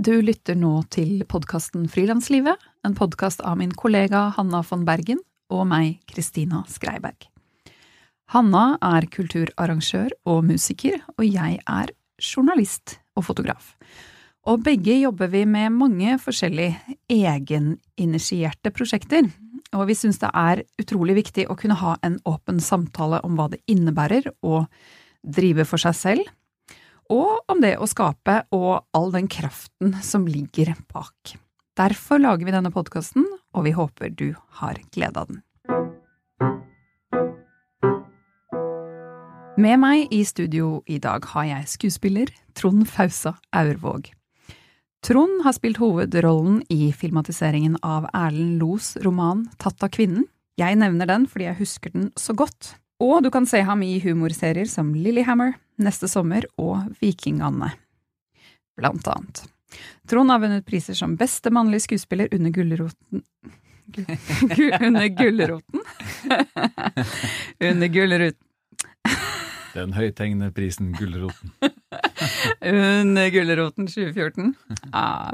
Du lytter nå til podkasten Frilanslivet, en podkast av min kollega Hanna von Bergen og meg, Kristina Skreiberg. Hanna er kulturarrangør og musiker, og jeg er journalist og fotograf. Og begge jobber vi med mange forskjellige egeninitierte prosjekter, og vi syns det er utrolig viktig å kunne ha en åpen samtale om hva det innebærer å drive for seg selv, og om det å skape og all den kraften som ligger bak. Derfor lager vi denne podkasten, og vi håper du har glede av den. Med meg i studio i dag har jeg skuespiller Trond Fausa Aurvåg. Trond har spilt hovedrollen i filmatiseringen av Erlend Los roman Tatt av kvinnen. Jeg nevner den fordi jeg husker den så godt. Og du kan se ham i humorserier som Lillehammer, Neste sommer og Vikinganne, blant annet. Trond har vunnet priser som beste mannlige skuespiller under Gullroten Under Gullroten? under Gullroten Den høythengende prisen Gullroten. under Gullroten 2014. Ah,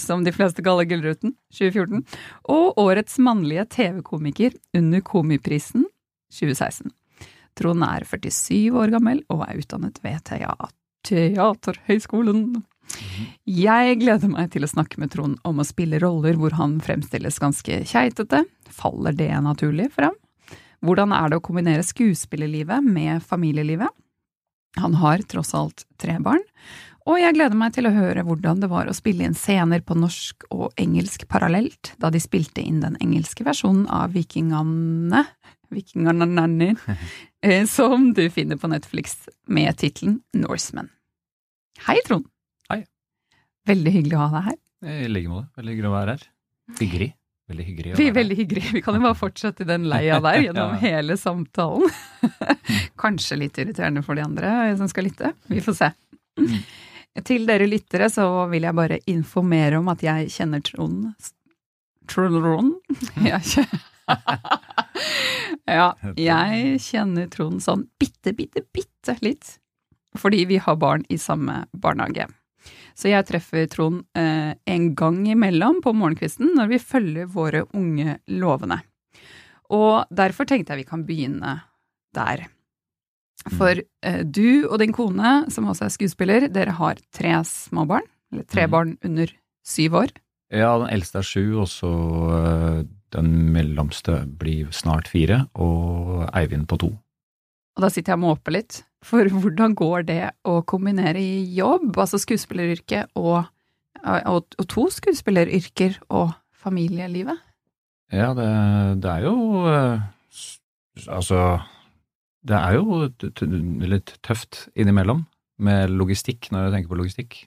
som de fleste kaller Gullruten 2014. Og årets mannlige TV-komiker under Komiprisen 2016. Trond er 47 år gammel og er utdannet ved Teaterhøgskolen. Jeg gleder meg til å snakke med Trond om å spille roller hvor han fremstilles ganske keitete. Faller det naturlig frem? Hvordan er det å kombinere skuespillerlivet med familielivet? Han har tross alt tre barn, og jeg gleder meg til å høre hvordan det var å spille inn scener på norsk og engelsk parallelt da de spilte inn den engelske versjonen av Vikingane Vikingananny, nanner, som du finner på Netflix med tittelen Norseman. Hei, Trond. Hei. Veldig hyggelig å ha deg her. I like måte. Veldig hyggelig å være her. Hyggelig. Veldig hyggelig å Vi være er veldig hyggelig. Vi kan jo bare fortsette i den leia der gjennom Ja. hele samtalen. Kanskje litt irriterende for de andre som skal lytte. Vi får se. Mm. Til dere lyttere så vil jeg bare informere om at jeg kjenner Trond Trond? Jeg kjenner Ja, jeg kjenner Trond sånn bitte, bitte, bitte litt. Fordi vi har barn i samme barnehage. Så jeg treffer Trond eh, en gang imellom på morgenkvisten når vi følger våre unge lovende. Og derfor tenkte jeg vi kan begynne der. For eh, du og din kone, som også er skuespiller, dere har tre små barn. Eller tre Mhm. barn under syv år. Ja, den eldste er sju, og så øh, den mellomste blir snart fire, og Eivind på to. Og da sitter jeg og måper litt. For hvordan går det å kombinere i jobb, altså skuespilleryrket, og, og, og to skuespilleryrker og familielivet? Ja, det, det er jo øh, Altså, det er jo litt tøft innimellom med logistikk, når jeg tenker på logistikk.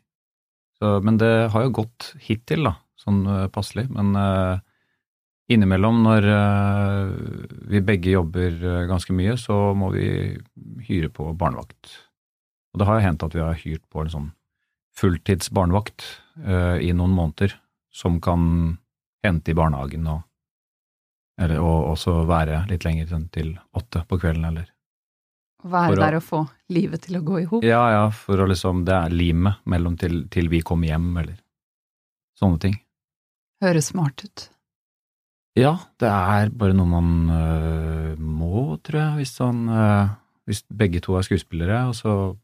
Så, men det har jo gått hittil, da, sånn øh, passelig. Men øh, innimellom, når øh, vi begge jobber øh, ganske mye, så må vi hyre på barnevakt. Og det har hendt at vi har hyrt på en sånn fulltids barnevakt øh, i noen måneder, som kan hente i barnehagen og eller, og også være litt lenger til åtte på kvelden, eller Være å- der og få livet til å gå i hop? Ja, ja, for å liksom Det er limet mellom til, til vi kommer hjem, eller sånne ting. Høres smart ut. Ja, det er bare noe man øh, må, tror jeg, hvis han, øh, Hvis begge to er skuespillere, og så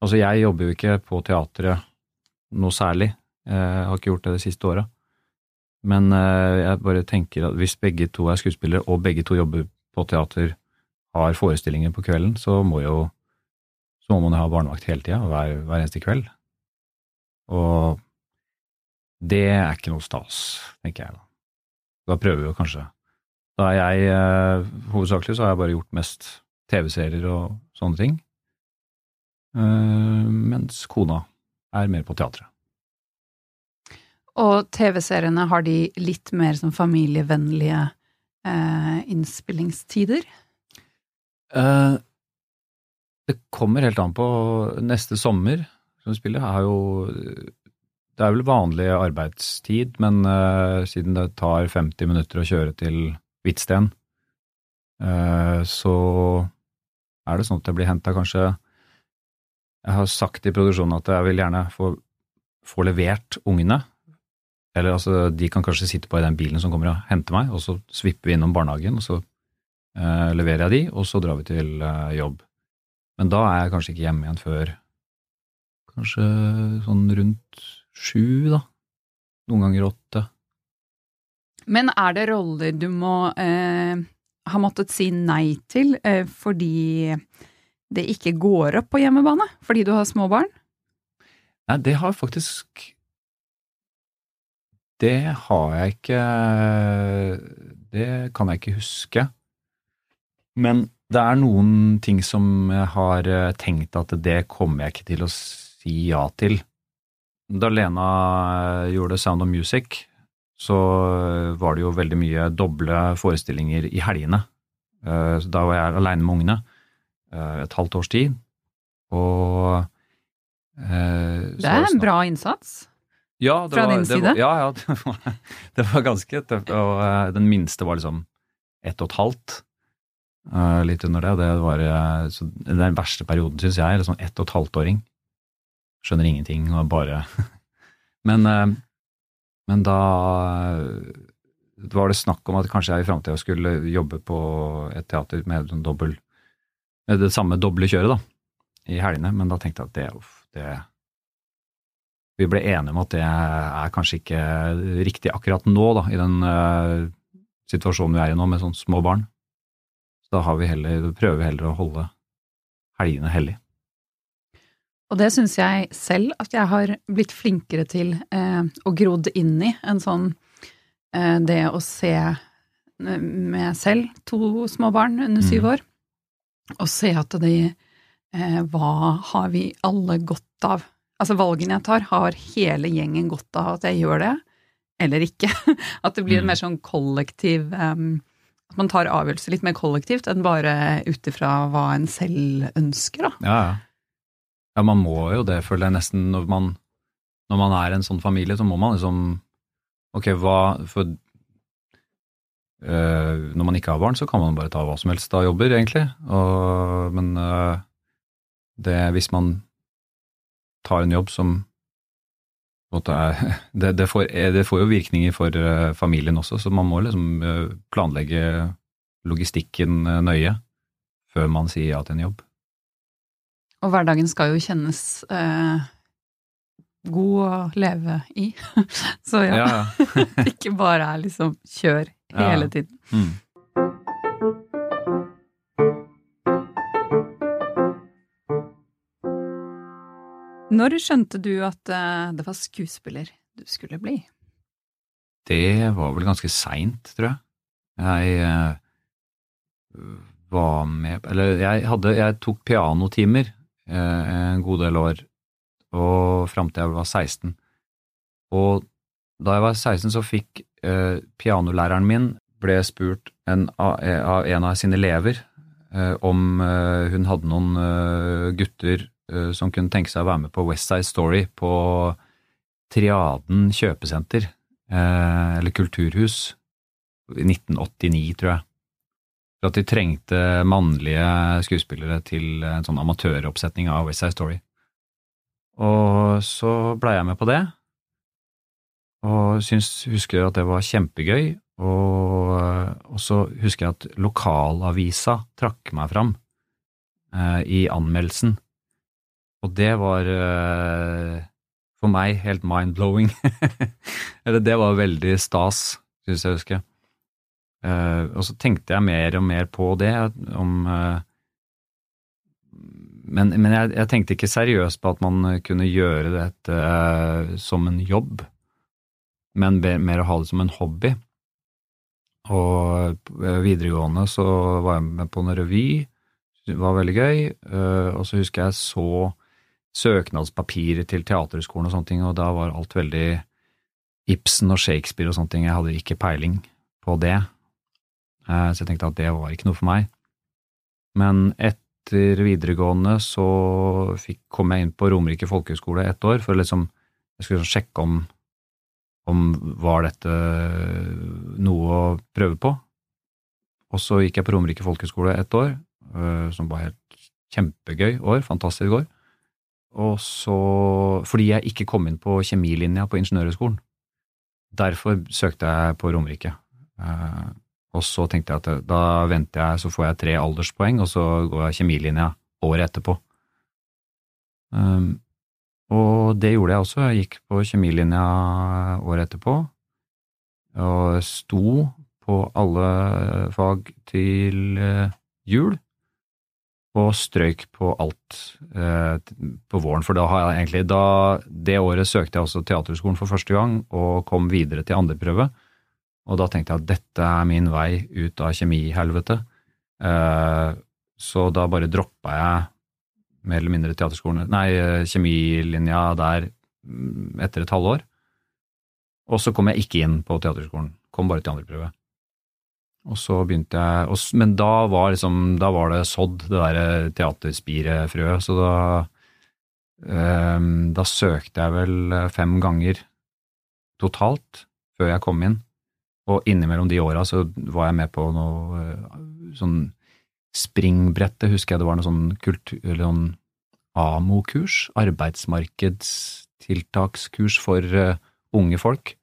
Altså, jeg jobber jo ikke på teatret noe særlig. Jeg har ikke gjort det det siste året. Men øh, jeg bare tenker at hvis begge to er skuespillere, og begge to jobber på teater, har forestillinger på kvelden, så må jo så må man jo ha barnevakt hele tida, hver, hver eneste kveld. Og det er ikke noe stas, tenker jeg da. Da prøver vi jo kanskje. Da er jeg eh, Hovedsakelig så har jeg bare gjort mest TV-serier og sånne ting. Eh, mens kona er mer på teatret. Og TV-seriene, har de litt mer sånn familievennlige eh, innspillingstider? Eh, det kommer helt an på neste sommer som vi spiller. Er jo, det er vel vanlig arbeidstid, men uh, siden det tar 50 minutter å kjøre til Hvitsten, uh, så er det sånn at jeg blir henta kanskje Jeg har sagt i produksjonen at jeg vil gjerne få få levert ungene. Eller altså, de kan kanskje sitte på i den bilen som kommer og henter meg, og så svipper vi innom barnehagen, og så uh, leverer jeg de, og så drar vi til jobb. Men da er jeg kanskje ikke hjemme igjen før kanskje sånn rundt sju, da. Noen ganger åtte. Men er det roller du må eh, ha måttet si nei til eh, fordi det ikke går opp på hjemmebane? Fordi du har små barn? Nei, det har faktisk Det har jeg ikke Det kan jeg ikke huske. Men det er noen ting som jeg har eh, tenkt at det kommer jeg ikke til å si ja til. Da Lena eh, gjorde Sound of Music, så eh, var det jo veldig mye doble forestillinger i helgene. Da var jeg aleine med ungene et halvt års tid, og Det er en bra innsats. Ja, Fra var, din side? Var, ja, ja det, var, det var ganske tøft. Og den minste var liksom ett og et halvt. Litt under det. det var, den verste perioden, syns jeg, liksom ett og et halvt-åring. Skjønner ingenting og bare men, uh, men da var det snakk om at kanskje jeg i framtida skulle jobbe på et teater med, sånn dobbel, med det samme doble kjøret, da, i helgene. Men da tenkte jeg at det, uff, det Vi ble enige om at det er kanskje ikke riktig akkurat nå, da, i den situasjonen vi er i nå, med sånne små barn. Så da vi heller, prøver vi heller å holde helgene hellig. Og det syns jeg selv at jeg har blitt flinkere til eh, og grodd inn i. En sånn eh, Det å se med selv to små barn under syv Mm. år, og se at de eh, Hva har vi alle godt av? Altså valgene jeg tar, har hele gjengen godt av at jeg gjør det, eller ikke. At det blir en Mm. mer sånn kollektiv eh, At man tar avgjørelser litt mer kollektivt enn bare ut ifra hva en selv ønsker, da. Ja, ja. Ja, man må jo det, føler jeg nesten. Når man, når man er en sånn familie, så må man liksom Ok, hva For øh, når man ikke har barn, så kan man bare ta hva som helst av jobber, egentlig. Og, men øh, det, hvis man tar en jobb som er, det, det, får, det får jo virkninger for familien også, så man må liksom planlegge logistikken nøye før man sier ja til en jobb. Og hverdagen skal jo kjennes eh, god å leve i. Så ja, Ja, ikke bare er liksom kjør hele Ja. tiden. Mm. Når skjønte du at eh, det var skuespiller du skulle bli? Det var vel ganske seint, tror jeg. Jeg eh, var med Eller jeg, hadde, jeg tok pianotimer en god del år, og fram til jeg var 16. Og da jeg var 16, så fikk eh, pianolæreren min ble spurt en, av, av en av sine elever eh, om eh, hun hadde noen eh, gutter eh, som kunne tenke seg å være med på West Side Story på Triaden kjøpesenter, eh, eller kulturhus, i 1989, tror jeg. For at de trengte mannlige skuespillere til en sånn amatøroppsetning av West Side Story. Og så blei jeg med på det, og syns, husker at det var kjempegøy. Og, og så husker jeg at lokalavisa trakk meg fram eh, i anmeldelsen. Og det var eh, for meg helt mind-blowing. Eller det var veldig stas, synes jeg å huske. Eh, og så tenkte jeg mer og mer på det, om eh, Men, men jeg, jeg tenkte ikke seriøst på at man kunne gjøre dette eh, som en jobb, men mer å ha det som en hobby. Og på videregående så var jeg med på en revy, det var veldig gøy, eh, og så husker jeg så søknadspapirer til Teaterhøgskolen og sånne ting, og da var alt veldig Ibsen og Shakespeare og sånne ting, jeg hadde ikke peiling på det, Eh, så jeg tenkte at det var ikke noe for meg. Men etter videregående så fikk, kom jeg inn på Romerike folkehøgskole ett år, for å liksom, jeg skulle sånn sjekke om, om var dette noe å prøve på. Og så gikk jeg på Romerike folkehøgskole ett år, eh, som var helt kjempegøy år, fantastisk år. og så Fordi jeg ikke kom inn på kjemilinja på Ingeniørhøgskolen. Derfor søkte jeg på Romerike. Eh, og så tenkte jeg at da venter jeg, så får jeg tre alderspoeng, og så går jeg kjemilinja året etterpå. Um, og det gjorde jeg også. Jeg gikk på kjemilinja året etterpå, og sto på alle fag til eh, jul og strøyk på alt eh, på våren. For da har jeg egentlig da, Det året søkte jeg også Teaterhøgskolen for første gang og kom videre til andreprøve. Og da tenkte jeg at dette er min vei ut av kjemihelvetet. Eh, så da bare droppa jeg mer eller mindre teaterskolen, nei, kjemilinja der mm, etter et halvår. Og så kom jeg ikke inn på teaterskolen, kom bare til andreprøve. Og så begynte jeg, og, Men da var, liksom, da var det sådd, det derre teaterspirefrøet, så da eh, Da søkte jeg vel fem ganger totalt før jeg kom inn. Og innimellom de åra så var jeg med på noe eh, sånn springbrettet, husker jeg det var noe sånn kultur... Eller sånn AMO-kurs, arbeidsmarkedstiltakskurs for uh, unge folk.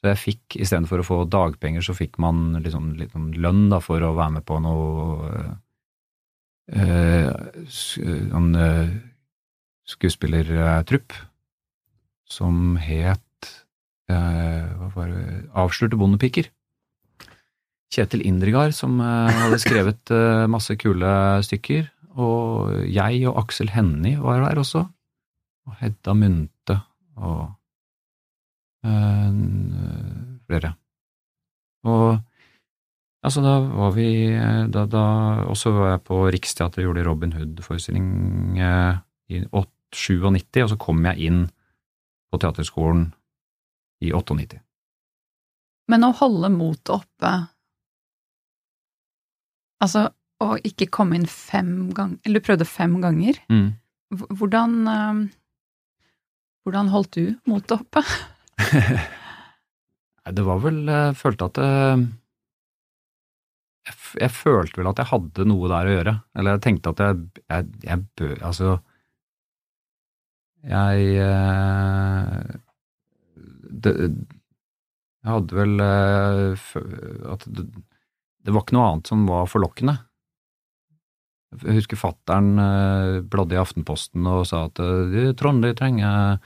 Så jeg fikk, istedenfor å få dagpenger, så fikk man liksom, litt sånn lønn da, for å være med på noe uh, uh, skuespillertrupp som het Avslørte bondepiker. Kjetil Indregard som hadde skrevet masse kule stykker, og jeg og Aksel Hennie var der også. Og Hedda Munte og øh, flere. Og altså, da var vi da, da også var jeg på Riksteatret og gjorde Robin Hood-forestilling eh, i 97, og så kom jeg inn på teaterskolen i 98. Men å holde motet oppe Altså, å ikke komme inn fem ganger Eller du prøvde fem ganger. Mm. Hvordan uh, Hvordan holdt du motet oppe? det var vel Jeg følte at det, jeg, jeg, følte vel at jeg hadde noe der å gjøre. Eller jeg tenkte at jeg, jeg, jeg bør Altså Jeg uh, det, Jeg hadde vel uh, at det, det var ikke noe annet som var forlokkende. Jeg husker fattern eh, bladde i Aftenposten og sa at eh, Trond, de trenger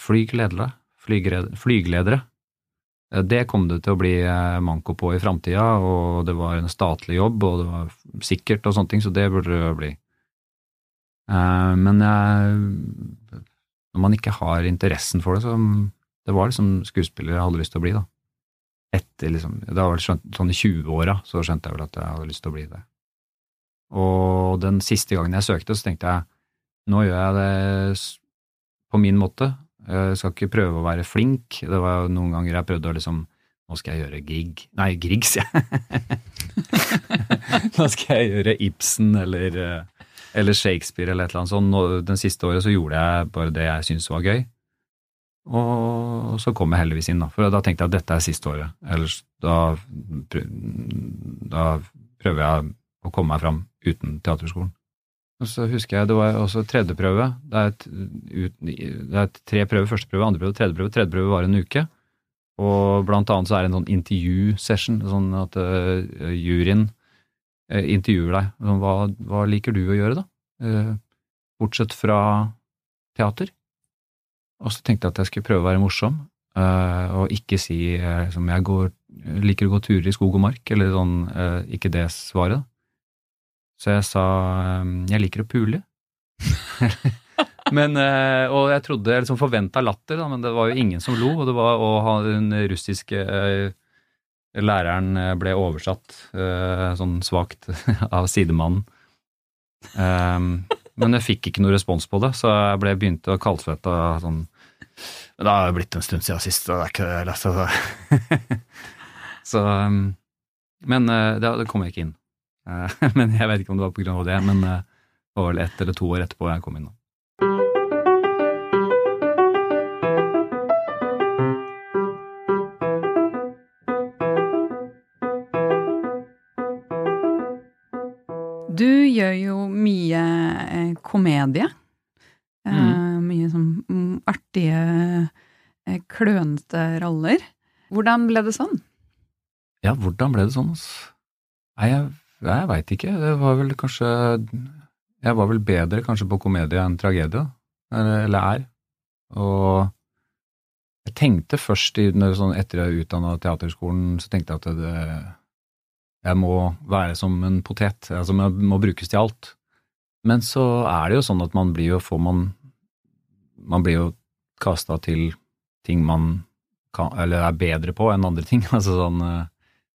flygledere. Flygeledere. Det kom det til å bli manko på i framtida, og det var en statlig jobb, og det var sikkert og sånne ting, så det burde det bli. Men jeg, når man ikke har interessen for det, så det var liksom skuespiller jeg hadde lyst til å bli, da. Etter liksom, det var vel sånn i 20-åra så skjønte jeg vel at jeg hadde lyst til å bli det. Og den siste gangen jeg søkte, så tenkte jeg nå gjør jeg det på min måte. Jeg skal ikke prøve å være flink. Det var noen ganger jeg prøvde å liksom Nå skal jeg gjøre Grieg Nei, Griegs, ja. nå skal jeg gjøre Ibsen eller, eller Shakespeare eller et eller annet sånt. Den siste året så gjorde jeg bare det jeg syntes var gøy. Og så kom jeg heldigvis inn, da. For da tenkte jeg at dette er siste året. Ellers da, da prøver jeg å komme meg fram uten teaterskolen. Og så husker jeg det var også tredjeprøve. Det er, et, ut, det er tre prøver. Prøve, prøve, tredje prøve. Tredje prøve var en uke. Og blant annet så er det en sånn intervju-session, sånn at uh, juryen uh, intervjuer deg. Sånn, hva, hva, liker du å gjøre, da? Uh, bortsett fra teater. Og så tenkte jeg at jeg skulle prøve å være morsom, og ikke si liksom, jeg går, liker å gå turer i skog og mark, eller sånn, ikke det svaret. Så jeg sa jeg liker å pule. men, eh, og jeg trodde, jeg liksom forventa latter, men det var jo ingen som lo. Og var, og den russiske eh, læreren eh, ble oversatt sånn svakt av sidemannen. Um, men jeg fikk ikke noe respons på det, så jeg ble begynte å kaldsvette sånn Men det har blitt en stund siden sist, og det er ikke det. Altså. så, um, men det, det kom jeg ikke inn. Eh, men jeg vet ikke om det var på grunn av det, men eh, det var vel ett eller to år etterpå jeg kom inn. Du gjør jo mye eh, komedie. Mm. mye sånn mm, artige, eh, klønete roller. Hvordan ble det sånn? Ja, hvordan ble det sånn, altså? Nei, jeg, jeg veit ikke. Det var vel kanskje Jeg var vel bedre kanskje på komedie enn tragedie, eller, er. Og jeg tenkte først, sånn, etter jeg utdanna teaterskolen, så tenkte jeg at det, jeg må være som en potet. Altså, jeg må brukes til alt. Men så er det jo sånn at man blir jo får man Man blir jo kasta til ting man kan, eller er bedre på enn andre ting. altså sånn eh,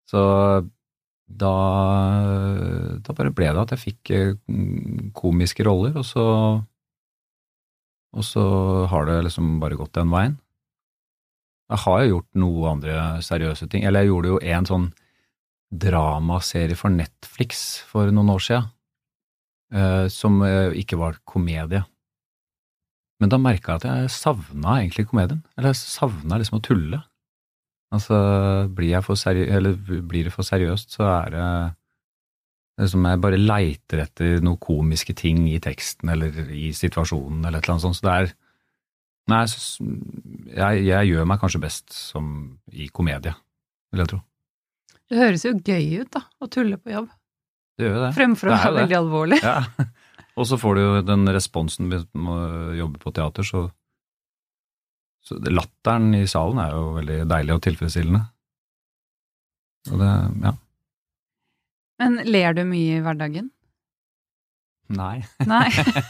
Så da, da bare ble det at jeg fikk eh, komiske roller, og så og så har det liksom bare gått den veien. Jeg har jo gjort noe andre seriøse ting. Eller jeg gjorde jo en sånn dramaserie for Netflix for noen år eh, som eh, ikke var komedie. Men da merka jeg at jeg savna egentlig komedien. Eller jeg savna liksom å tulle. Altså, blir, blir det for seriøst, så er det som jeg bare leiter etter noen komiske ting i teksten eller i situasjonen eller et eller annet sånt. Så det er Nei, jeg, jeg gjør meg kanskje best som i komedie, vil jeg tro. Det høres jo gøy ut, da, å tulle på jobb. Det gjør jo det. Fremfor å være veldig alvorlig. Ja. Og så får du jo den responsen hvis man jobber på teater, så, så Latteren i salen er jo veldig deilig og tilfredsstillende. Og det Ja. Men ler du mye i hverdagen? Nei. Nei.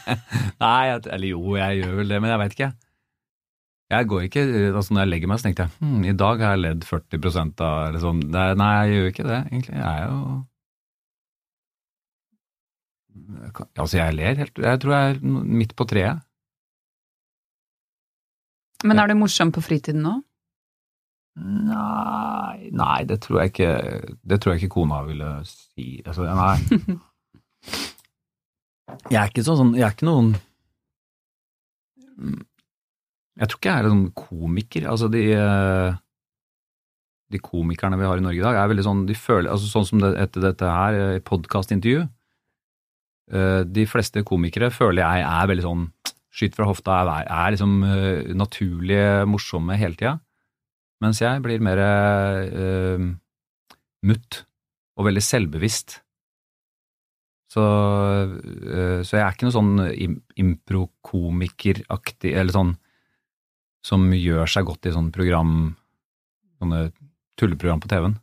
Nei, eller jo, jeg gjør vel det, men jeg veit ikke. Jeg går ikke, altså Når jeg legger meg, så tenkte jeg hm, i dag har jeg ledd 40 av. Er- Nei, jeg gjør ikke det, egentlig. Jeg er jo Altså, jeg ler helt Jeg tror jeg er midt på treet. Men er du morsom på fritiden nå? Nei, nei, det tror jeg ikke Det tror jeg ikke kona ville si. Altså, nei. Jeg er ikke sånn, Jeg er ikke noen Jeg tror ikke jeg er en sånn komiker. Altså, de eh, De komikerne vi har i Norge i dag, er veldig sånn De føler altså Sånn som det, etter dette her podkastintervju De fleste komikere føler jeg er veldig sånn Skyt fra hofta, er, er liksom eh, naturlige, morsomme hele tida. Mens jeg blir mer uh, mutt og veldig selvbevisst. Så, uh, så jeg er ikke noe sånn im improkomikeraktig, eller sånn som gjør seg godt i sånne program, sånne tulleprogram på TV-en.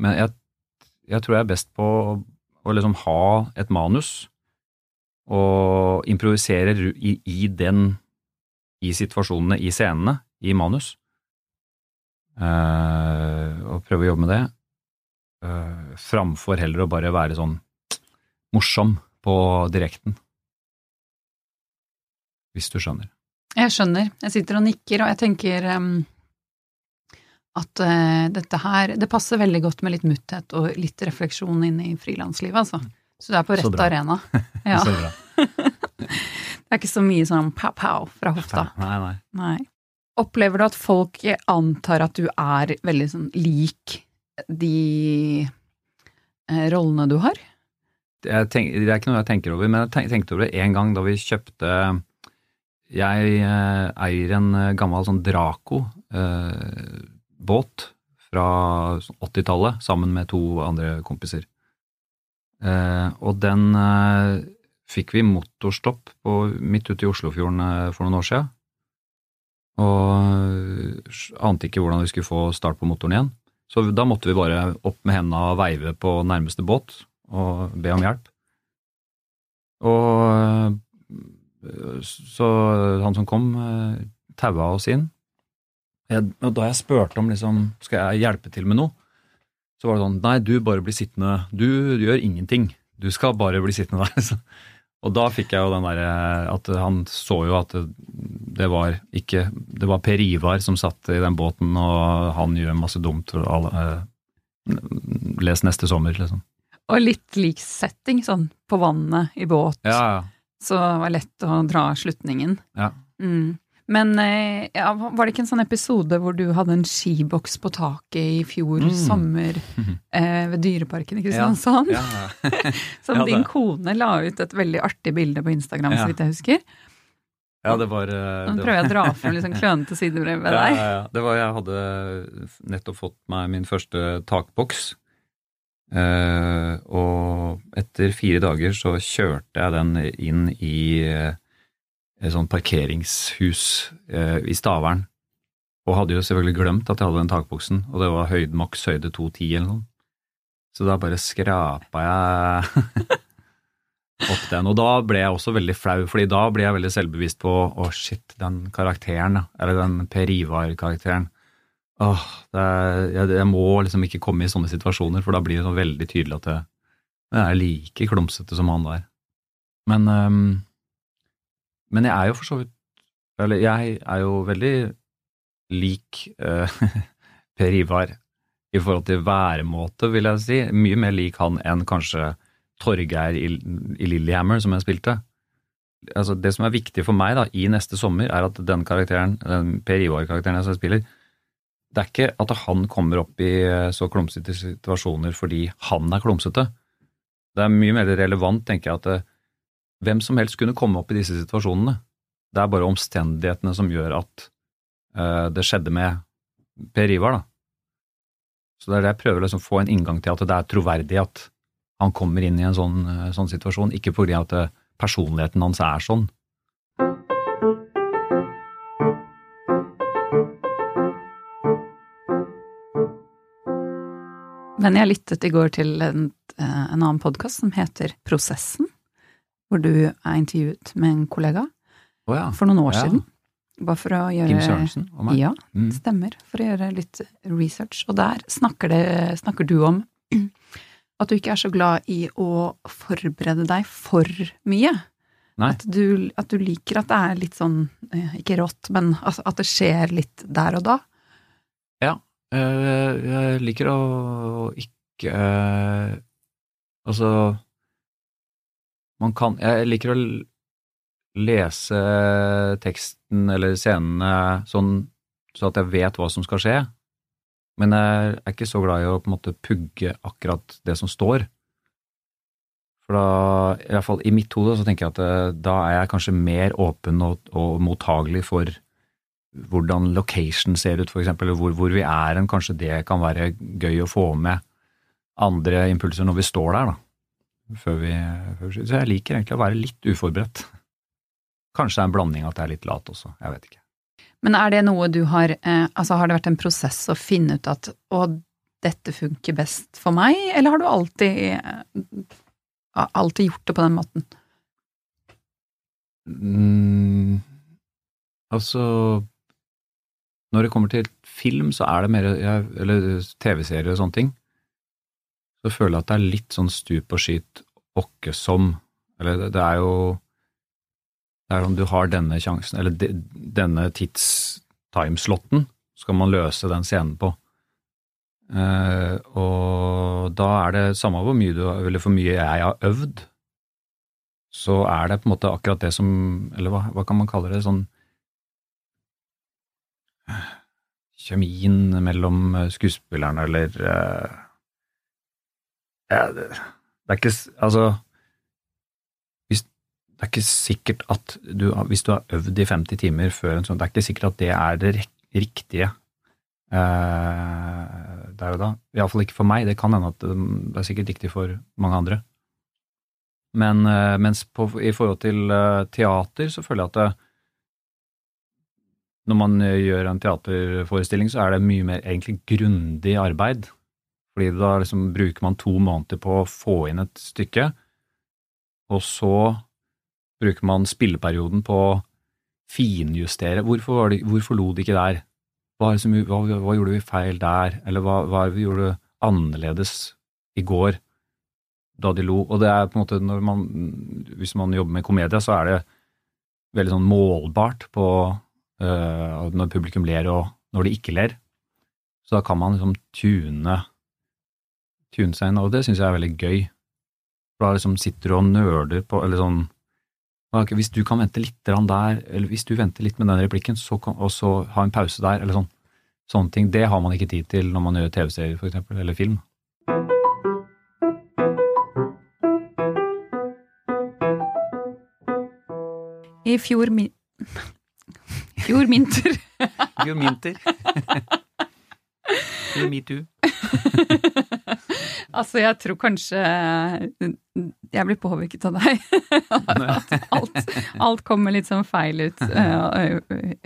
Men jeg, jeg tror jeg er best på å, liksom ha et manus og improvisere i, i den, i situasjonene, i scenene, i manus. Uh, og prøve å jobbe med det, Uh, framfor heller å bare være sånn morsom på direkten. Hvis du skjønner. Jeg skjønner. Jeg sitter og nikker, og jeg tenker em, at uh, dette her Det passer veldig godt med litt mutthet og litt refleksjon inn i frilanslivet, altså. Så du er på rett arena. Ja. Så bra. Det er ikke så mye sånn pow-pow fra hofta. Nei, nei. Nei. Opplever du at folk antar at du er veldig sånn lik de eh, rollene du har? jeg tenk, det er ikke noe jeg tenker over, men jeg tenkte over det en gang da vi kjøpte Jeg eh, eier en gammel sånn Draco eh, båt fra sånn 80-tallet sammen med to andre kompiser. Eh, og den eh, fikk vi motorstopp på, midt ute i Oslofjorden eh, for noen år siden. Og ante ikke hvordan vi skulle få start på motoren igjen. Så da måtte vi bare opp med hendene og veive på nærmeste båt og be om hjelp. Og så han som kom, taua oss inn. Jeg, og da jeg spurte om liksom, skal jeg hjelpe til med noe, så var det sånn nei, du bare blir sittende, du, gjør ingenting, du skal bare bli sittende der. Så, og da fikk jeg jo den derre at han så jo at det, det var ikke Det var Per Ivar som satt i den båten, og han gjør masse dumt. Og alle, eh, les neste sommer, liksom. Og litt lik setting, sånn på vannet, i båt. Ja, ja. Så det var lett å dra slutningen. Ja. Mm. Men eh, ja, var det ikke en sånn episode hvor du hadde en skiboks på taket i fjor Mm. sommer eh, ved Dyreparken i. Kristiansand? Ja, ja. Som din kone la ut et veldig artig bilde på Instagram, så vidt jeg husker. Ja, det var eh, Nå prøver jeg å dra frem litt sånn klønete sidebrev ved Ja, deg. ja, ja. Det var, jeg hadde nettopp fått meg min første takboks. Eh, og etter fire dager så kjørte jeg den inn i eh, et sånt parkeringshus eh, i Stavern. Og hadde jo selvfølgelig glemt at jeg hadde den takboksen, og det var høyde, maks høyde 210 eller noe. Så da bare skrapa jeg opp den. Og da ble jeg også veldig flau, fordi da ble jeg veldig selvbevisst på å shit, den karakteren, eller den Per Ivar-karakteren. Åh, er, jeg, jeg må liksom ikke komme i sånne situasjoner, for da blir det sånn veldig tydelig at jeg, jeg er like klumsete som han der. Men, øhm, men jeg er jo for så vidt Eller jeg er jo veldig lik øh, Per Ivar i forhold til væremåte, vil jeg si. Mye mer lik han enn kanskje Torgeir i, i Lillehammer, som jeg spilte. Altså, det som er viktig for meg da, i neste sommer, er at den karakteren, den Per Ivar-karakteren jeg spiller, det er ikke at han kommer opp i eh, så klumsete situasjoner fordi han er klumsete. Det er mye mer relevant, tenker jeg, at eh, hvem som helst kunne komme opp i disse situasjonene. Det er bare omstendighetene som gjør at uh, det skjedde med Per Ivar, da. Så det er det jeg prøver liksom å få en inngang til, at det er troverdig at han kommer inn i en sånn, eh, sånn situasjon, ikke fordi at eh, personligheten hans er sånn. Men jeg lyttet i går til en, en annen podkast som heter Prosessen, hvor du er intervjuet med en kollega oh, ja. for noen år Ja. siden. Bare for å gjøre Kim Sørensen og meg. Ja, Mm. stemmer. For å gjøre litt research. Og der snakker, det, snakker du om at du ikke er så glad i å forberede deg for mye. At du, at du liker at det er litt sånn, eh, ikke rått, men at det skjer litt der og da. Ja. eh, Jeg liker å ikke eh, Altså Man kan Jeg liker å lese teksten eller scenene sånn så at jeg vet hva som skal skje. Men jeg er ikke så glad i å på en måte pugge akkurat det som står. For da, i hvert fall i mitt hode, så tenker jeg at eh, da er jeg kanskje mer åpen og, og mottagelig for hvordan location ser ut, for eksempel, eller hvor, hvor vi er hen. Kanskje det kan være gøy å få med andre impulser når vi står der, da. Før vi, før vi Så jeg liker egentlig å være litt uforberedt. Kanskje det er en blanding at jeg er litt lat også, jeg vet ikke. Men er det noe du har eh, Altså har det vært en prosess å finne ut at å, dette funker best for meg, eller har du alltid eh, alltid gjort det på den måten? Mm, altså Når det kommer til film, så er det mer Eller TV-serier og sånne ting. Så føler jeg at det er litt sånn stup og skyt åkke som Eller det, det er jo Det er om du har denne sjansen, eller de, denne tidstimeslotten, skal man løse den scenen på. Eh, og da er det samme hvor mye du eller for mye jeg har øvd, så er det på en måte akkurat det som Eller hva, hva kan man kalle det? Sånn Kjemien mellom skuespillerne, eller eh, ja, det, det er ikke Altså hvis, Det er ikke sikkert at du Hvis du har øvd i 50 timer før en sånn, det er ikke sikkert at det er det riktige eh, der og da. Iallfall ikke for meg. Det kan hende at det, det er sikkert riktig for mange andre. Men eh, mens på, i forhold til eh, teater, så føler jeg at det, når man eh, gjør en teaterforestilling, så er det mye mer egentlig grundig arbeid. Fordi da liksom bruker man to måneder på å få inn et stykke, og så bruker man spilleperioden på å finjustere. Hvorfor, det, hvorfor lo de ikke der? Hva, som, hva, hva gjorde vi feil der? Eller hva, hva vi gjorde annerledes i går? da de lo. Og det er på en måte når man, hvis man jobber med komedie, så er det veldig sånn målbart på øh, når publikum ler og når de ikke ler. Så da kan man liksom tune, tune seg inn, og det syns jeg er veldig gøy. For da liksom sitter du og nøler på, eller sånn okay, Hvis du kan vente litt der, eller hvis du venter litt med den replikken, så kan, og så ha en pause der, eller sånn. Sånne ting. Det har man ikke tid til når man gjør TV-serier, for eksempel, eller film. I fjor min... Fjor minter. Fjor minter. Fjor metoo. Altså, jeg tror kanskje jeg blir påvirket av deg. Alt, alt kommer litt sånn feil ut. eh,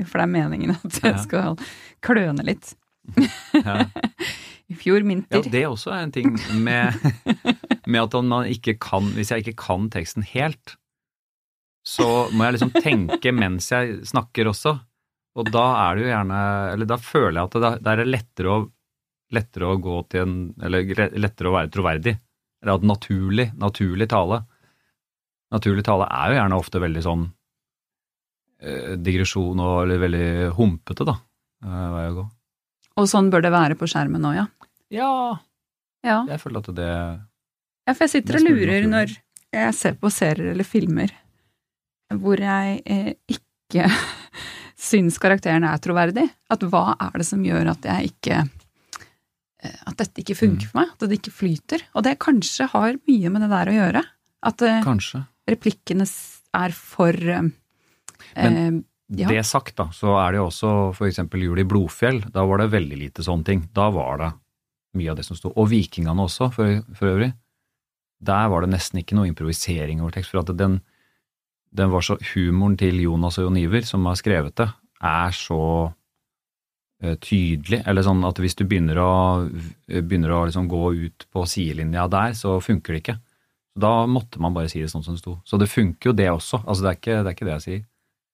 For det er meningen at jeg skal kløne litt. I fjor Ja, vinter. det er også en ting med, med at om man ikke kan Hvis jeg ikke kan teksten helt, så må jeg liksom tenke mens jeg snakker også. Og da er det jo gjerne Eller da føler jeg at det, det er lettere å, lettere å gå til en Eller lettere å være troverdig. Eller at naturlig, naturlig tale Naturlig tale er jo gjerne ofte veldig sånn eh, digresjon og eller veldig humpete, da. eh. Og sånn bør det være på skjermen òg, ja. Ja, Ja, jeg føler at det ja for jeg sitter og lurer når jeg ser på serier eller filmer hvor jeg eh, ikke syns karakteren er troverdig. At hva er det som gjør at jeg ikke At dette ikke funker Mm. for meg? At det ikke flyter? Og det kanskje har mye med det der å gjøre. At eh, Kanskje. replikkene er for eh, eh, ja. Det sagt, da, så er det jo også eksempel Jul i Blodfjell. Da var det veldig lite sånne ting. Da var det mye av det som sto. Og Vikingene også, for, for øvrig. Der var det nesten ikke noe improvisering over tekst. For at den, den var så Humoren til Jonas og Jon Iver, som har skrevet det, er så eh, tydelig. Eller sånn at hvis du begynner å, begynner å liksom gå ut på sidelinja der, så funker det ikke. Da måtte man bare si det sånn som det sto. Så det funker jo det også. Altså det er ikke det, er ikke det jeg sier.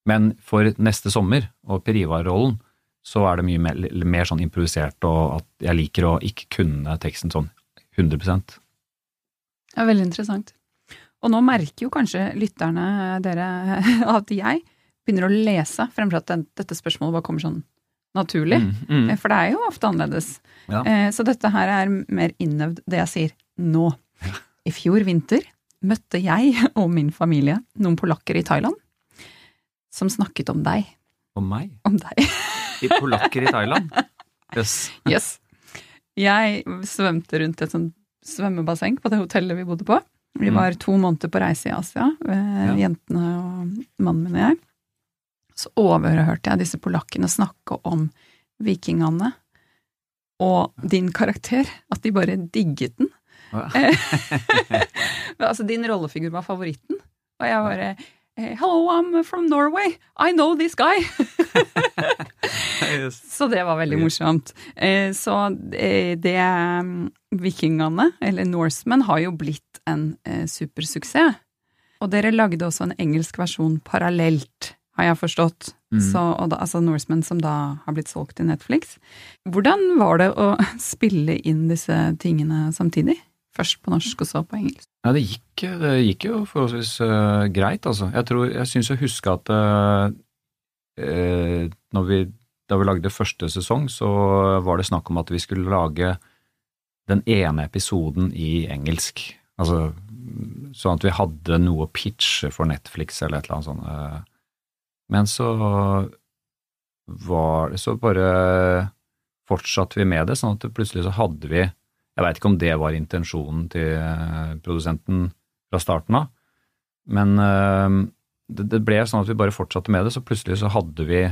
Men for neste sommer og Per Ivar-rollen så er det mye mer, mer sånn improvisert, og at jeg liker å ikke kunne teksten sånn 100 Ja, veldig interessant. Og nå merker jo kanskje lytterne, dere, at jeg begynner å lese fremfor at dette spørsmålet bare kommer sånn naturlig. Mm, mm. Eh, For det er jo ofte annerledes. Ja. Eh, Så dette her er mer innøvd, det jeg sier nå. I fjor vinter møtte jeg og min familie noen polakker i Thailand som snakket om deg. Om meg? Om deg. I polakker i Thailand? Yes. Yes. Jeg svømte rundt et sånt svømmebasseng på det hotellet vi bodde på. Vi Mm. var to måneder på reise i Asia, eh, Ja. jentene og mannen min og jeg. Så overhørte jeg disse polakkene snakke om vikingene og din karakter. At de bare digget den. Ja. altså, din rollefigur var favoritten. Og jeg bare eh, Hello, I'm from Norway. I know this guy. Yes. Så det var veldig morsomt. Eh, Så det, det mm, Vikingene, eller Norsemen, har jo blitt en eh, supersuksess. Og dere lagde også en engelsk versjon parallelt, har jeg forstått. Mm. Så, og da, altså Norseman, som da har blitt solgt til Netflix. Hvordan var det å spille inn disse tingene samtidig? Først på norsk og så på engelsk. Ja, det gikk, det gikk jo forholdsvis uh, greit, altså. Jeg tror, jeg syns jeg husker at eh, når vi, da vi lagde første sesong, så var det snakk om at vi skulle lage den ene episoden i engelsk. Altså sånn at vi hadde noe å pitche for Netflix eller et eller annet sånt. Men så var det Så bare fortsatte vi med det, sånn at plutselig så hadde vi jeg veit ikke om det var intensjonen til eh, produsenten fra starten av, men eh, det, ble sånn at vi bare fortsatte med det, så plutselig så hadde vi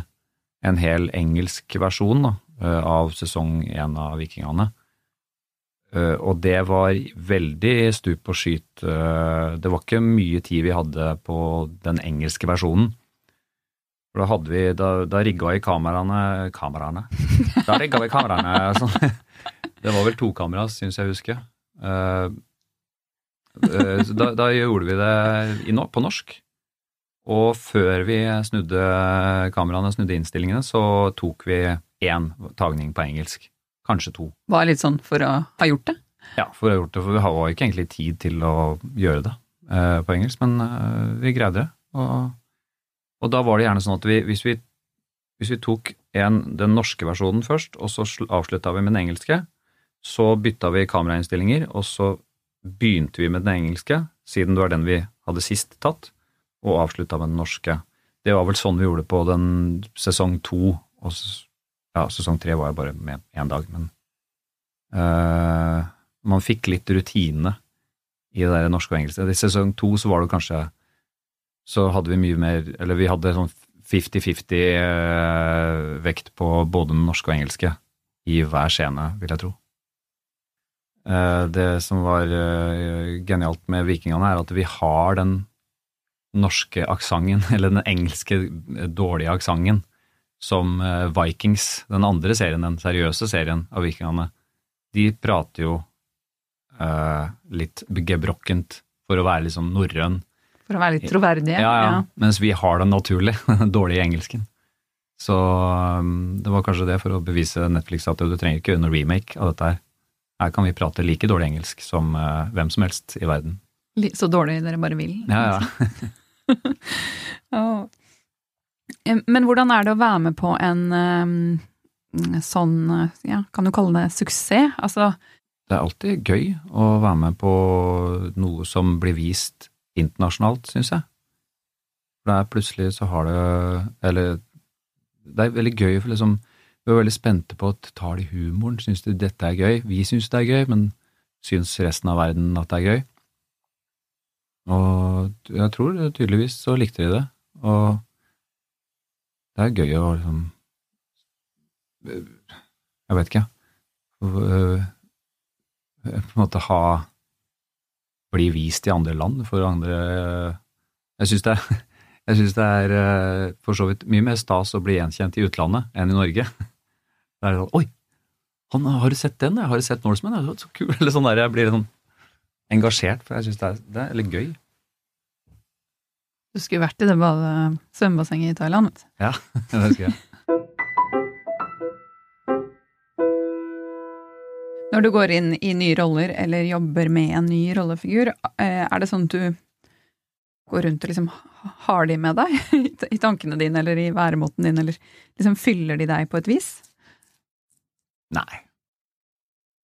en hel engelsk versjon da, eh, av sesong én av Vikingene. Og det var veldig stup og skyt. Det var ikke mye tid vi hadde på den engelske versjonen. Da hadde vi, da, da rigga vi kameraene Kameraene? Da rigga vi kameraene sånn. Det var vel to kamera, syns jeg å huske. Uh, uh, da, da gjorde vi det no, på norsk. Og før vi snudde kameraene, snudde innstillingene, så tok vi én tagning på engelsk. Kanskje to. Var litt sånn for å ha gjort det. Ja, for, å ha gjort det, for vi har ikke egentlig tid til å gjøre det uh, på engelsk, men eh, vi greide det. Og, og da var det gjerne sånn at vi, hvis vi, hvis vi tok en, den norske versjonen først, og så avslutta vi med den engelske, så bytta vi kamerainnstillinger, og så begynte vi med den engelske, siden det var den vi hadde sist tatt, og avslutta med den norske. Det var vel sånn vi gjorde på den sesong to, og ja, sesong tre var jeg bare med én dag, men uh, man fikk litt rutine i det der norske og engelske. I sesong to så var det kanskje Så hadde vi mye mer Eller vi hadde sånn 50-50-vekt på både den norske og engelske i hver scene, vil jeg tro. Eh, det som var eh, genialt med Vikingene, er at vi har den norske aksenten, eller den engelske dårlige aksenten, som eh, Vikings, den andre serien, den seriøse serien av Vikingene. De prater jo litt gebrokkent for å være liksom norrøn. For å være litt troverdige? Ja, ja. ja. Mens vi har den naturlig, Dårlig i engelsken. Så um, det var kanskje det for å bevise Netflix at du trenger ikke en remake av dette her. Her kan vi prate like dårlig engelsk som uh, hvem som helst i verden. Så dårlig dere bare vil? Ja, ja. oh. Men hvordan er det å være med på en um, sånn, ja, kan du kalle det suksess? Altså Det er alltid gøy å være med på noe som blir vist internasjonalt, syns jeg. For det er plutselig så har det Eller det er veldig gøy, for liksom, vi er veldig spente på at tar de humoren, syns de dette er gøy? Vi syns det er gøy, men syns resten av verden at det er gøy? Og jeg tror tydeligvis så likte de det, og det er gøy å liksom Jeg vet ikke, på en måte ha Bli vist i andre land for andre Jeg syns det det er eh, for så vidt mye mer stas å bli gjenkjent i utlandet enn i Norge. Det er sånn Oi, han, har du sett den? Har du sett Norseman? Det er så kul. Eller sånn der, jeg blir sånn engasjert, for jeg syns det, det, er litt gøy. Du skulle vært i det svømmebassenget i Thailand, vet du. Ja, det skulle jeg. Når du går inn i nye roller eller jobber med en ny rollefigur, eh, er det sånn at du går rundt og liksom har de med deg i tankene dine eller i væremåten din, eller liksom fyller de deg på et vis? Nei.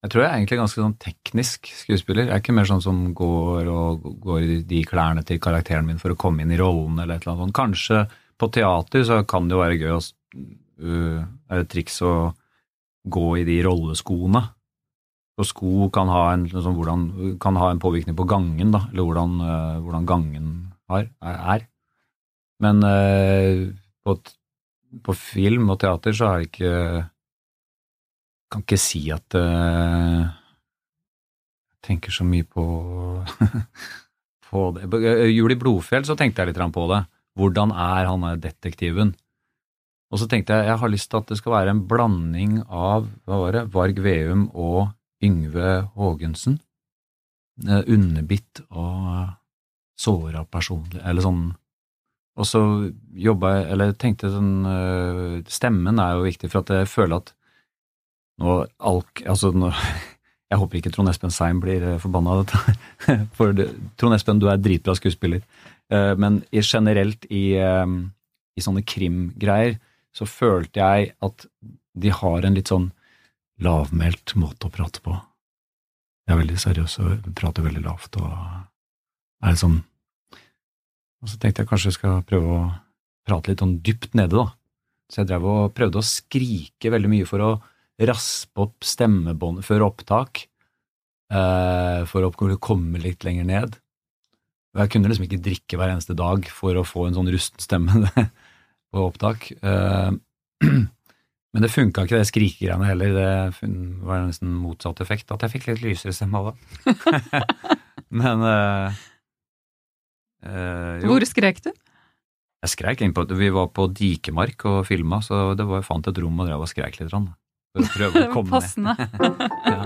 Jeg tror jeg er egentlig ganske sånn teknisk skuespiller. Jeg er ikke mer sånn som går og går i de klærne til karakteren min for å komme inn i rollen eller et eller annet sånt. Kanskje på teater så kan det jo være gøy å uh, Er et triks å gå i de rolleskoene. Og sko kan ha en, liksom, hvordan, kan ha en påvirkning på gangen, da, eller hvordan, uh, hvordan gangen har, er. Men uh, på, på, film og teater så er det ikke Kan ikke si at uh, Jeg tenker så mye på på det. Juli Jul Blodfjell så tenkte jeg litt på det. Hvordan er han detektiven? Og så tenkte jeg jeg har lyst til at det skal være en blanding av hva var det, Varg Veum og Yngve Haagensen. Underbitt og såra personlig, eller sånn Og så jobba jeg, eller tenkte sånn øh, Stemmen er jo viktig, for at jeg føler at nå alk... Altså, nå, jeg håper ikke Trond Espen Seim blir forbanna av dette, for Trond Espen, du er dritbra skuespiller, men generelt i, i sånne krimgreier så følte jeg at de har en litt sånn lavmælt måte å prate på. Jeg er veldig seriøs og prater veldig lavt og er sånn Og så tenkte jeg kanskje jeg skal prøve å prate litt sånn dypt nede, da. Så jeg drev og prøvde å skrike veldig mye for å raspe opp stemmebåndet før opptak, eh, for å komme litt lenger ned. Og jeg kunne liksom ikke drikke hver eneste dag for å få en sånn rusten stemme på opptak. Men det funka ikke, det skrikegreiene heller. Det var nesten motsatt effekt. At jeg fikk litt lysere stemme av det. men øh, Uh, Hvor skrek du? Jeg skrek innpå Vi var på Dikemark og filma, så det var, jeg fant et rom og drev og skrek litt. Rann, for å prøve å komme Passende. ja.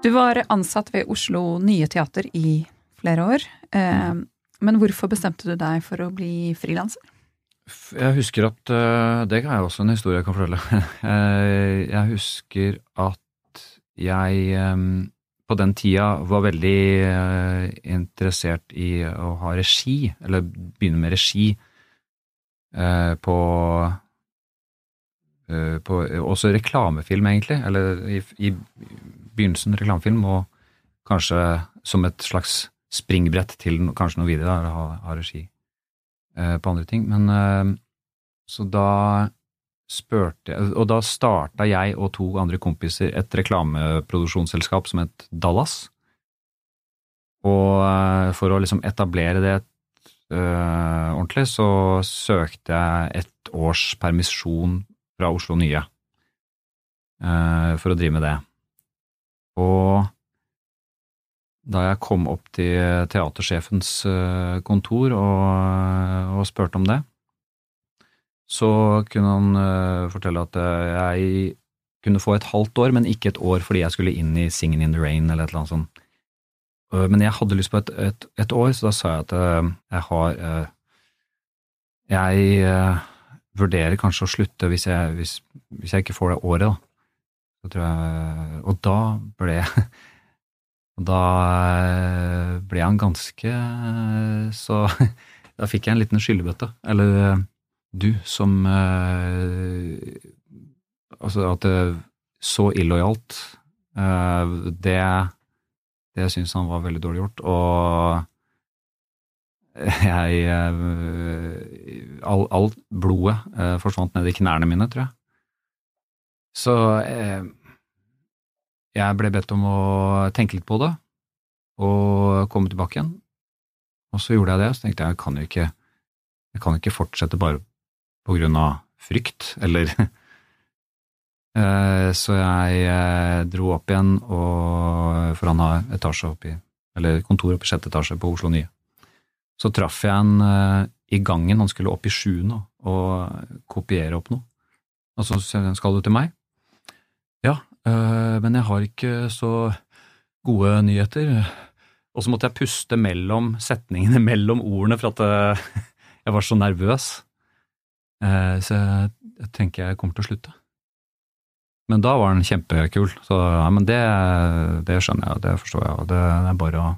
Du var ansatt ved Oslo Nye Teater i flere år. Eh, men hvorfor bestemte du deg for å bli frilanser? Jeg husker at eh, Det er også en historie jeg kan fortelle. Jeg husker at jeg ehm, på den tida var veldig eh, interessert i å ha regi, eller begynne med regi, eh, på, eh, på Også reklamefilm, egentlig. Eller i, i begynnelsen reklamefilm, og kanskje som et slags springbrett til kanskje noe videre, eller ha, ha regi på andre ting. Men så da spurte Og da starta jeg og to andre kompiser et reklameproduksjonsselskap som het Dallas. Og eh, for å liksom etablere det øh, ordentlig, så søkte jeg et års permisjon fra Oslo Nye øh, for å drive med det. Og da jeg kom opp til teatersjefens øh, kontor og, og spurte om det, så kunne han øh, fortelle at jeg kunne få et halvt år, men ikke et år fordi jeg skulle inn i Singing in the Rain eller et eller annet sånt. Men jeg hadde lyst på et, et, et år, så da sa jeg at jeg har Jeg vurderer kanskje å slutte hvis jeg, hvis, hvis jeg ikke får det året, da. Jeg, og da ble jeg og Da øh, ble han ganske øh, Så da fikk jeg en liten skyllebøtte. Eller øh, du som Altså at det så illojalt, det det syns han var veldig dårlig gjort, og jeg Alt all, blodet eh, forsvant ned i knærne mine, tror jeg. Så eh, jeg ble bedt om å tenke litt på det, og komme tilbake igjen. Og så gjorde jeg det, og så tenkte jeg jeg kan jo ikke, jeg kan ikke fortsette bare på grunn av frykt, eller Eh, Så jeg eh, dro opp igjen, og, for han har etasje oppi, eller kontor oppe i sjette etasje på Oslo Nye. Så traff jeg han eh, i gangen, han skulle opp i sjuende og kopiere opp noe. Og så skal du til meg? Eh, men jeg har ikke så gode nyheter. Og så måtte jeg puste mellom setningene, mellom ordene, for at eh, jeg var så nervøs. Eh, Så jeg, jeg tenker jeg kommer til å slutte. Men da var den kjempekul, så ja, men det, det skjønner jeg, det forstår jeg, og det er bare å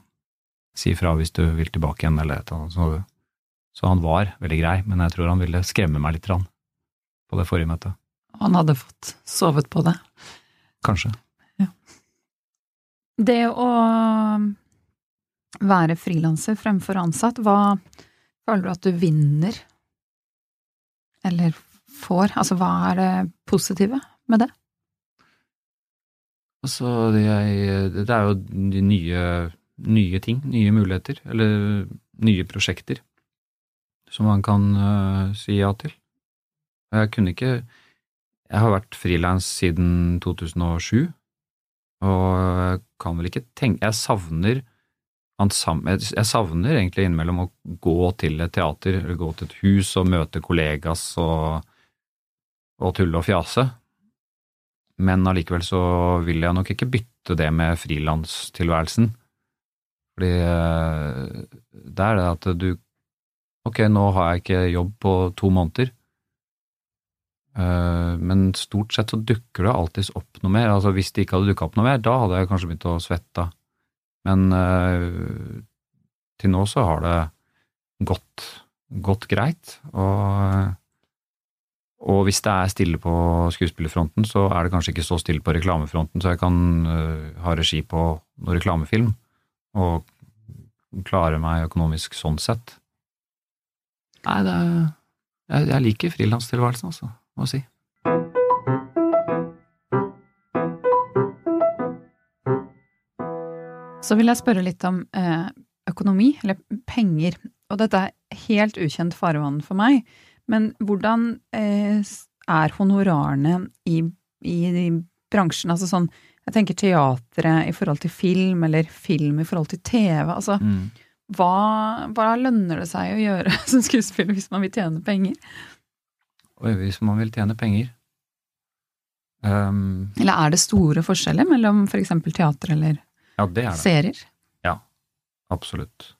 si fra hvis du vil tilbake igjen eller et eller annet. Så, så han var veldig grei, men jeg tror han ville skremme meg litt på det forrige møtet. Han hadde fått sovet på det. Kanskje. Det å være frilanser fremfor ansatt, hva føler du at du vinner? Eller får? Altså, hva er det positive med det? Altså, det, er jo nye, nye ting, nye muligheter, eller nye prosjekter, som man kan øh, si ja til. Jeg kunne ikke Jeg har vært frilans siden 2007, og kan vel ikke tenke Jeg savner jeg savner egentlig innimellom å gå til et teater, eller gå til et hus og møte kollegas og, og tulle og fjase. Men allikevel så vil jeg nok ikke bytte det med frilanstilværelsen. Fordi eh, det er det at du Ok, nå har jeg ikke jobb på to måneder, men stort sett så dukker det alltids opp noe mer. Altså Hvis det ikke hadde dukka opp noe mer, da hadde jeg kanskje begynt å svette. Men eh, til nå så har det gått, gått greit. Og og hvis det er stille på skuespillerfronten, så er det kanskje ikke så stille på reklamefronten, så jeg kan øh, ha regi på noen reklamefilm og klare meg økonomisk sånn sett. Nei, det er Jeg, jeg liker frilanstilværelsen, altså, jeg si. Så vil jeg spørre litt om eh, økonomi, eller penger. Og dette er helt ukjent farvann for meg, men hvordan eh, er honorarene i, i, i bransjen? Altså sånn, jeg tenker teatret i forhold til film, eller film i forhold til TV. Altså, Mm. hva, hva lønner det seg å gjøre som skuespiller hvis man vil tjene penger? Hvis man vil tjene penger Um, Eller er det store forskjeller mellom for eksempel teater eller Ja, det det. serier? Absolutt.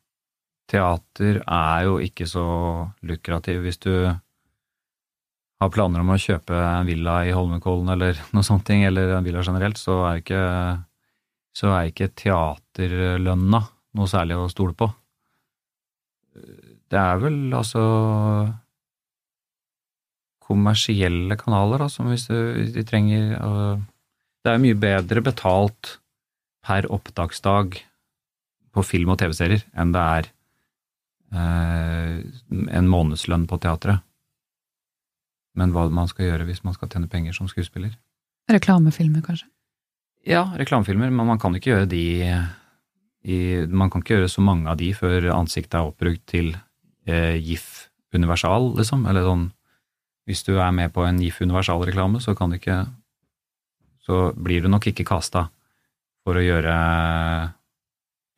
Teater er jo ikke så lukrativ hvis du har planer om å kjøpe en villa i Holmenkollen eller noe sånt, eller en villa generelt, så er ikke, så er ikke teaterlønna noe særlig å stole på. Det er vel altså kommersielle kanaler, da, som hvis, du, de trenger øh, Det er mye bedre betalt per opptaksdag på film- og TV-serier enn det er eh, en månedslønn på teatret. Men hva man skal gjøre hvis man skal tjene penger som skuespiller? Reklamefilmer, kanskje? Ja, reklamefilmer, men man kan ikke gjøre de i Man kan ikke gjøre så mange av de før ansiktet er oppbrukt til eh, GIF universal, liksom. Eller sånn Hvis du er med på en GIF universal-reklame, så kan du ikke Så blir du nok ikke kasta for å gjøre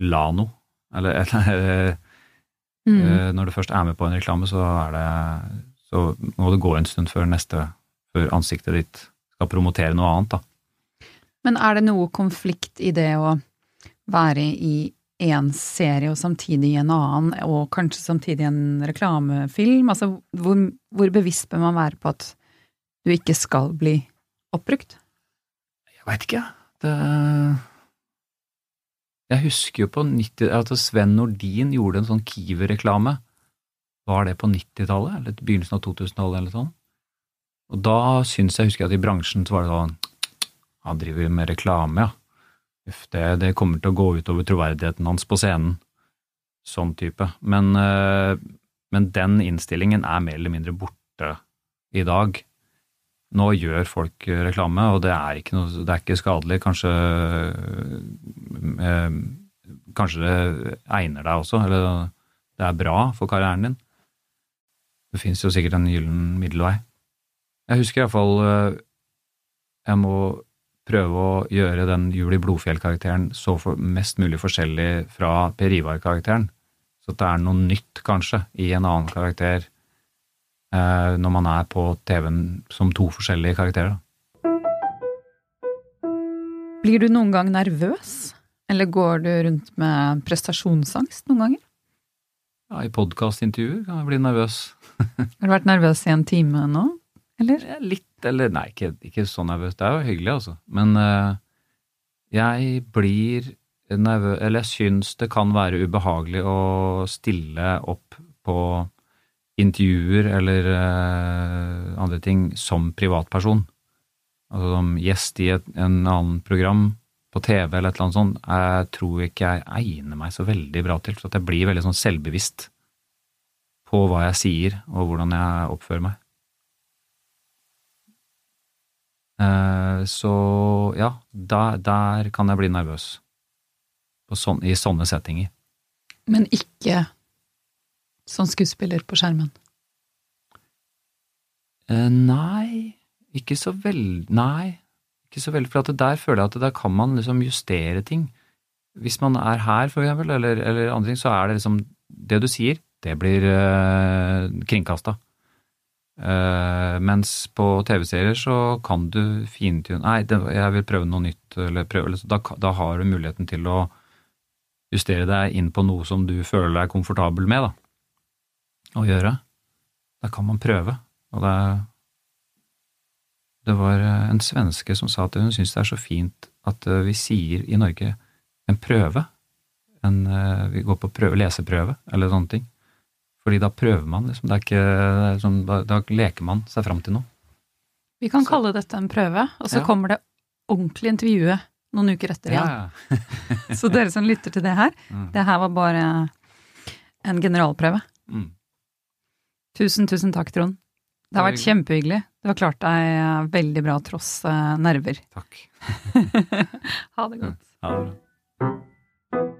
Lano, eller, eller Mm. Eh, Når du først er med på en reklame, så er det Så må det gå en stund før neste Før ansiktet ditt skal promotere noe annet, da. Men er det noe konflikt i det å være i én serie og samtidig i en annen, og kanskje samtidig i en reklamefilm? Altså, hvor, hvor bevisst bør man være på at du ikke skal bli oppbrukt? Jeg veit ikke, det Jeg husker jo på 90 at Sven Nordin gjorde en sånn Kiwi-reklame. Var det på 90-tallet, eller begynnelsen av 2000-tallet, eller sånn? Og da syns jeg, husker jeg at i bransjen så var det sånn Han driver med reklame, ja. Uff, det, det kommer til å gå utover troverdigheten hans på scenen. Sånn type. Men, øh, men den innstillingen er mer eller mindre borte i dag. Nå gjør folk reklame, og det er ikke, noe, det er ikke skadelig. Kanskje, øh, kanskje det egner deg også, eller det er bra for karrieren din. Det fins jo sikkert en gyllen middelvei. Jeg husker iallfall Jeg må prøve å gjøre den Jul i Blodfjell-karakteren så for, mest mulig forskjellig fra Per Ivar-karakteren. Så at det er noe nytt, kanskje, i en annen karakter eh, når man er på TV-en som to forskjellige karakterer. Blir du noen gang nervøs? Eller går du rundt med prestasjonsangst noen ganger? Ja, I podkastintervjuer kan jeg bli nervøs. Har du vært nervøs i en time nå, eller? Litt, eller nei, ikke, ikke så nervøs. Det er jo hyggelig, altså. Men uh, jeg blir nervøs Eller jeg syns det kan være ubehagelig å stille opp på intervjuer eller uh, andre ting som privatperson. Altså som gjest i et en annen program på TV eller et eller annet sånt, jeg tror ikke jeg egner meg så veldig bra til. For at jeg blir veldig sånn selvbevisst på hva jeg sier og hvordan jeg oppfører meg. Eh, Så ja, der, der kan jeg bli nervøs. På sånn, I sånne settinger. Men ikke som skuespiller på skjermen. Eh, Nei, ikke så veldig Nei, ikke så veldig. For der føler jeg at der kan man liksom justere ting. Hvis man er her, for eksempel, eller, eller andre ting, så er det liksom Det du sier, det blir uh, kringkasta. Eh, mens på TV-serier så kan du fintune Nei, det, jeg vil prøve noe nytt, eller prøve da, da har du muligheten til å justere deg inn på noe som du føler deg komfortabel med, da. Å gjøre. Da kan man prøve. Og det Det var eh, en svenske som sa at hun syns det er så fint at eh, vi sier i Norge en prøve. En, vi går på prøve, leseprøve, eller sånne ting. Fordi da prøver man, liksom. Det er ikke, sånn, da, da leker man seg fram til noe. Vi kan Så- kalle dette en prøve, og så Ja. kommer det ordentlig intervjuet noen uker etter igjen. Ja. Så dere som lytter til det her, Mm. det her var bare en generalprøve. Mm. Tusen, tusen takk, Trond. Det har vært kjempehyggelig. Du har klart deg veldig bra tross eh, nerver. Takk. ha det godt. Ha det bra.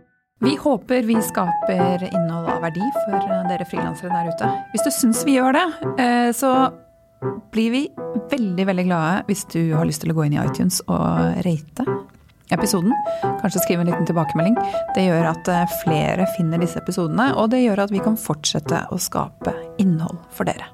Vi håper vi skaper innhold av verdi for eh, dere frilansere der ute. Hvis du syns vi gjør det, eh, så blir vi veldig, veldig glade hvis du har lyst til å gå inn i iTunes og rate episoden. Kanskje skrive en liten tilbakemelding. Det gjør at eh, flere finner disse episodene, og det gjør at vi kan fortsette å skape innhold for dere.